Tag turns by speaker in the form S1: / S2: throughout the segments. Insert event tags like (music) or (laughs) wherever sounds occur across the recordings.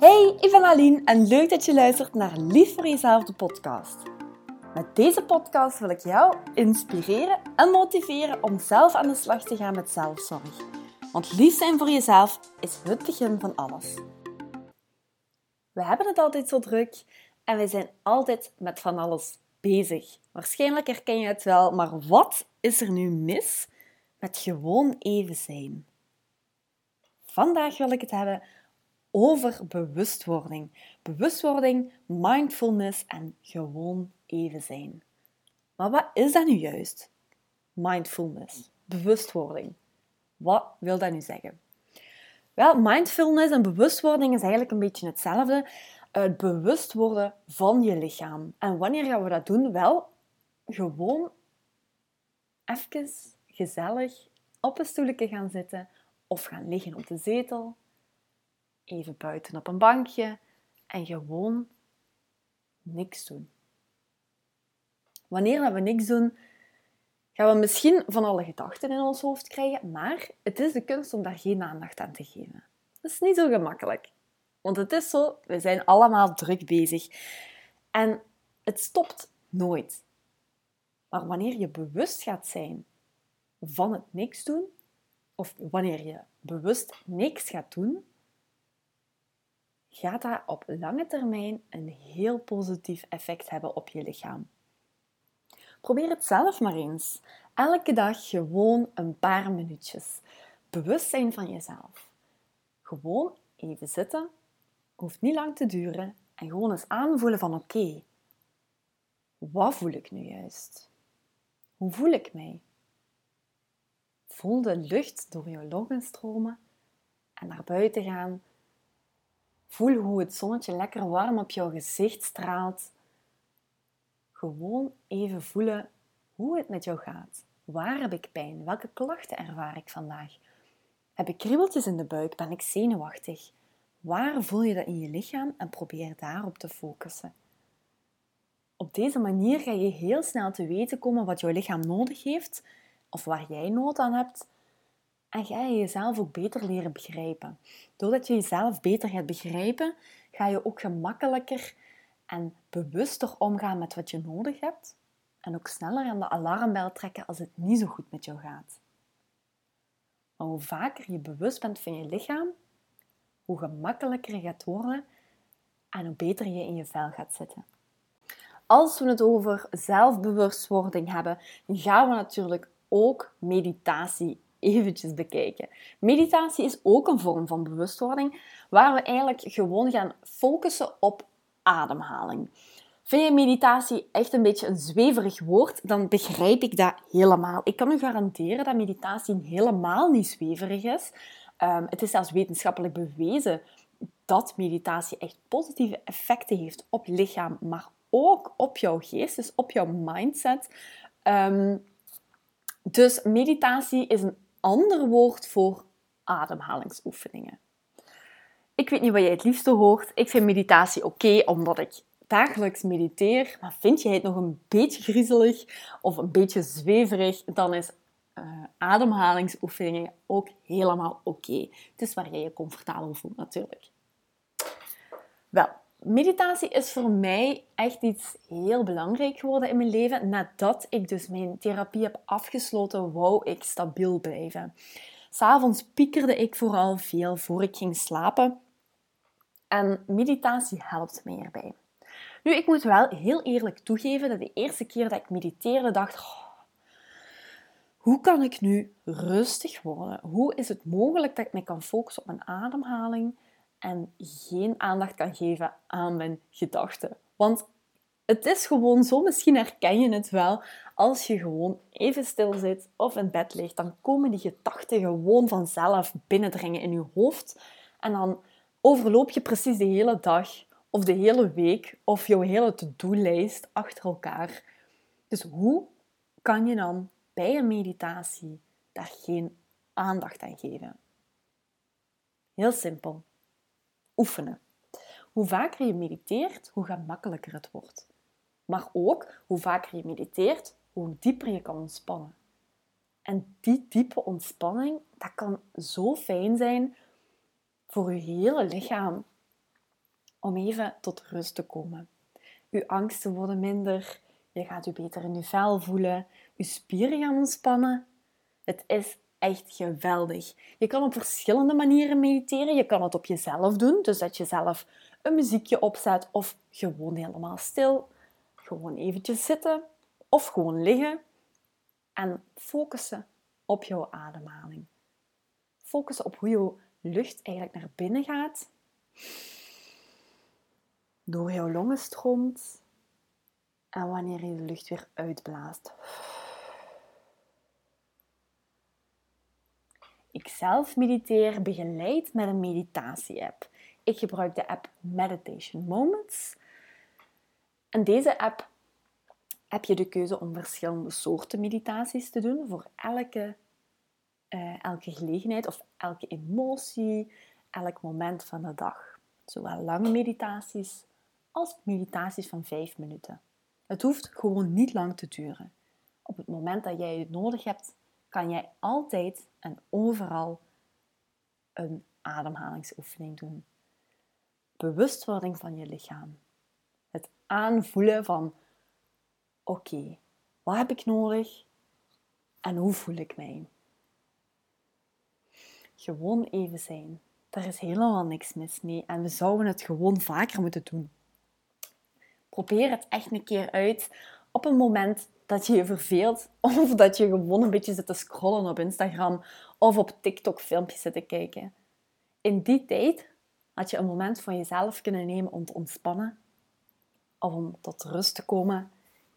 S1: Hey, ik ben Aline en leuk dat je luistert naar Lief voor Jezelf, de podcast. Met deze podcast wil ik jou inspireren en motiveren om zelf aan de slag te gaan met zelfzorg. Want lief zijn voor jezelf is het begin van alles. We hebben het altijd zo druk en we zijn altijd met van alles bezig. Waarschijnlijk herken je het wel, maar wat is er nu mis met gewoon even zijn? Vandaag wil ik het hebben over bewustwording. Bewustwording, mindfulness en gewoon even zijn. Maar wat is dat nu juist? Mindfulness, bewustwording. Wat wil dat nu zeggen? Wel, mindfulness en bewustwording is eigenlijk een beetje hetzelfde. Het bewust worden van je lichaam. En wanneer gaan we dat doen? Wel, gewoon even gezellig op een stoelje gaan zitten of gaan liggen op de zetel even buiten op een bankje en gewoon niks doen. Wanneer we niks doen, gaan we misschien van alle gedachten in ons hoofd krijgen, maar het is de kunst om daar geen aandacht aan te geven. Dat is niet zo gemakkelijk. Want het is zo, we zijn allemaal druk bezig. En het stopt nooit. Maar wanneer je bewust gaat zijn van het niks doen, of wanneer je bewust niks gaat doen, gaat dat op lange termijn een heel positief effect hebben op je lichaam. Probeer het zelf maar eens. Elke dag gewoon een paar minuutjes. Bewust zijn van jezelf. Gewoon even zitten, hoeft niet lang te duren en gewoon eens aanvoelen van oké, wat voel ik nu juist? Hoe voel ik mij? Voel de lucht door je longen stromen en naar buiten gaan Voel hoe het zonnetje lekker warm op jouw gezicht straalt. Gewoon even voelen hoe het met jou gaat. Waar heb ik pijn? Welke klachten ervaar ik vandaag? Heb ik kriebeltjes in de buik? Ben ik zenuwachtig? Waar voel je dat in je lichaam en probeer daarop te focussen. Op deze manier ga je heel snel te weten komen wat jouw lichaam nodig heeft of waar jij nood aan hebt en ga je jezelf ook beter leren begrijpen. Doordat je jezelf beter gaat begrijpen, ga je ook gemakkelijker en bewuster omgaan met wat je nodig hebt. En ook sneller aan de alarmbel trekken als het niet zo goed met jou gaat. Hoe vaker je bewust bent van je lichaam, hoe gemakkelijker je gaat worden en hoe beter je in je vel gaat zitten. Als we het over zelfbewustwording hebben, gaan we natuurlijk ook meditatie eventjes bekijken. Meditatie is ook een vorm van bewustwording waar we eigenlijk gewoon gaan focussen op ademhaling. Vind je meditatie echt een beetje een zweverig woord, dan begrijp ik dat helemaal. Ik kan u garanderen dat meditatie helemaal niet zweverig is. Um, het is zelfs wetenschappelijk bewezen dat meditatie echt positieve effecten heeft op lichaam, maar ook op jouw geest, dus op jouw mindset. Um, dus meditatie is een ander woord voor ademhalingsoefeningen. Ik weet niet wat jij het liefste hoort. Ik vind meditatie oké, omdat ik dagelijks mediteer. Maar vind jij het nog een beetje griezelig of een beetje zweverig, dan is uh, ademhalingsoefeningen ook helemaal oké. Het is waar jij je comfortabel voelt natuurlijk. Wel, meditatie is voor mij echt iets heel belangrijk geworden in mijn leven. Nadat ik dus mijn therapie heb afgesloten, wou ik stabiel blijven. S'avonds piekerde ik vooral veel voor ik ging slapen. En meditatie helpt mij erbij. Nu, ik moet wel heel eerlijk toegeven dat de eerste keer dat ik mediteerde, dacht... Oh, hoe kan ik nu rustig worden? Hoe is het mogelijk dat ik me kan focussen op mijn ademhaling? En geen aandacht kan geven aan mijn gedachten. Want het is gewoon zo, misschien herken je het wel, als je gewoon even stil zit of in bed ligt, dan komen die gedachten gewoon vanzelf binnendringen in je hoofd. En dan overloop je precies de hele dag of de hele week of jouw hele to-do-lijst achter elkaar. Dus hoe kan je dan bij een meditatie daar geen aandacht aan geven? Heel simpel oefenen. Hoe vaker je mediteert, hoe gemakkelijker het wordt. Maar ook hoe vaker je mediteert, hoe dieper je kan ontspannen. En die diepe ontspanning, dat kan zo fijn zijn voor je hele lichaam. om even tot rust te komen. Uw angsten worden minder, je gaat u beter in uw vel voelen, uw spieren gaan ontspannen. Het is echt geweldig. Je kan op verschillende manieren mediteren. Je kan het op jezelf doen, dus dat je zelf een muziekje opzet of gewoon helemaal stil, gewoon eventjes zitten of gewoon liggen en focussen op jouw ademhaling. Focussen op hoe jouw lucht eigenlijk naar binnen gaat, door jouw longen stroomt en wanneer je de lucht weer uitblaast. Ik zelf mediteer begeleid met een meditatie-app. Ik gebruik de app Meditation Moments. En deze app heb je de keuze om verschillende soorten meditaties te doen voor elke, uh, elke gelegenheid of elke emotie, elk moment van de dag. Zowel lange meditaties als meditaties van 5 minuten. Het hoeft gewoon niet lang te duren. Op het moment dat jij het nodig hebt, kan jij altijd en overal een ademhalingsoefening doen. Bewustwording van je lichaam. Het aanvoelen van: oké, wat heb ik nodig en hoe voel ik mij? Gewoon even zijn. Daar is helemaal niks mis mee en we zouden het gewoon vaker moeten doen. Probeer het echt een keer uit op een moment dat je je verveelt (laughs) of dat je gewoon een beetje zit te scrollen op Instagram of op TikTok filmpjes zit te kijken. In die tijd had je een moment van jezelf kunnen nemen om te ontspannen of om tot rust te komen,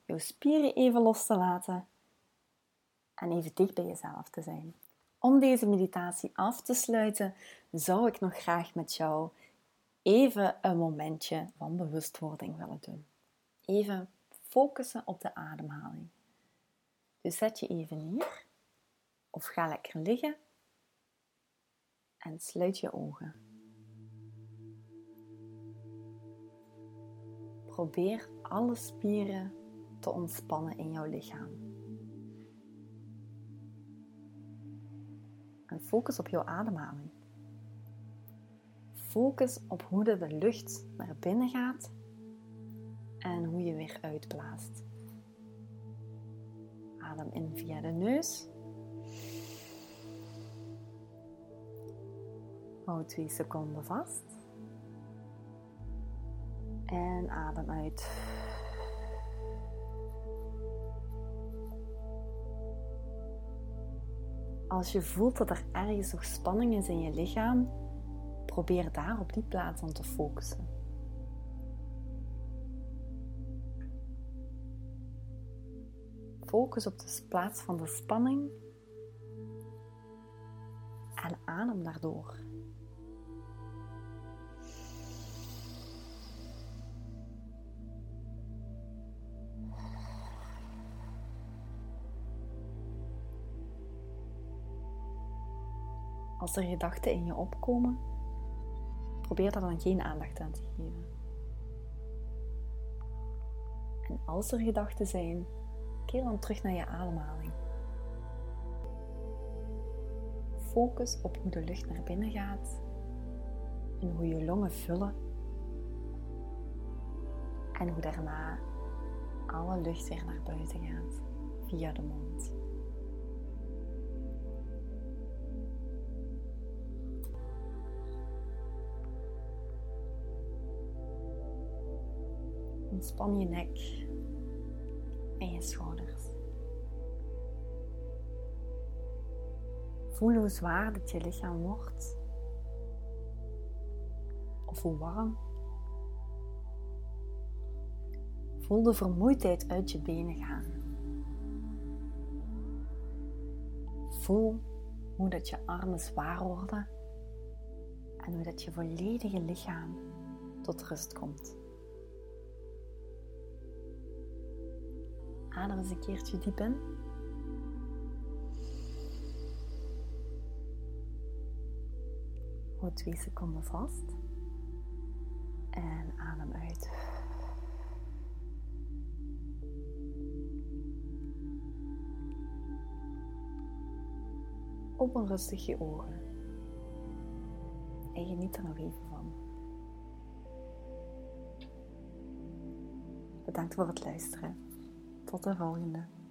S1: je spieren even los te laten en even dicht bij jezelf te zijn. Om deze meditatie af te sluiten, zou ik nog graag met jou even een momentje van bewustwording willen doen. Even focussen op de ademhaling. Dus zet je even neer of ga lekker liggen en sluit je ogen. Probeer alle spieren te ontspannen in jouw lichaam. En focus op jouw ademhaling. Focus op hoe de lucht naar binnen gaat en hoe je weer uitblaast. Adem in via de neus. Hou twee seconden vast. En adem uit. Als je voelt dat er ergens nog spanning is in je lichaam, probeer daar op die plaats aan te focussen. Focus op de plaats van de spanning en adem daardoor. Als er gedachten in je opkomen, probeer daar dan geen aandacht aan te geven. En als er gedachten zijn, keer dan terug naar je ademhaling. Focus op hoe de lucht naar binnen gaat en hoe je longen vullen. En hoe daarna alle lucht weer naar buiten gaat via de mond. Ontspan je nek schouders. Voel hoe zwaar dat je lichaam wordt. Of hoe warm. Voel de vermoeidheid uit je benen gaan. Voel hoe dat je armen zwaar worden en hoe dat je volledige lichaam tot rust komt. Adem eens een keertje diep in. Houd twee seconden vast. En adem uit. Open rustig je ogen. En geniet er nog even van. Bedankt voor het luisteren. Tot de volgende.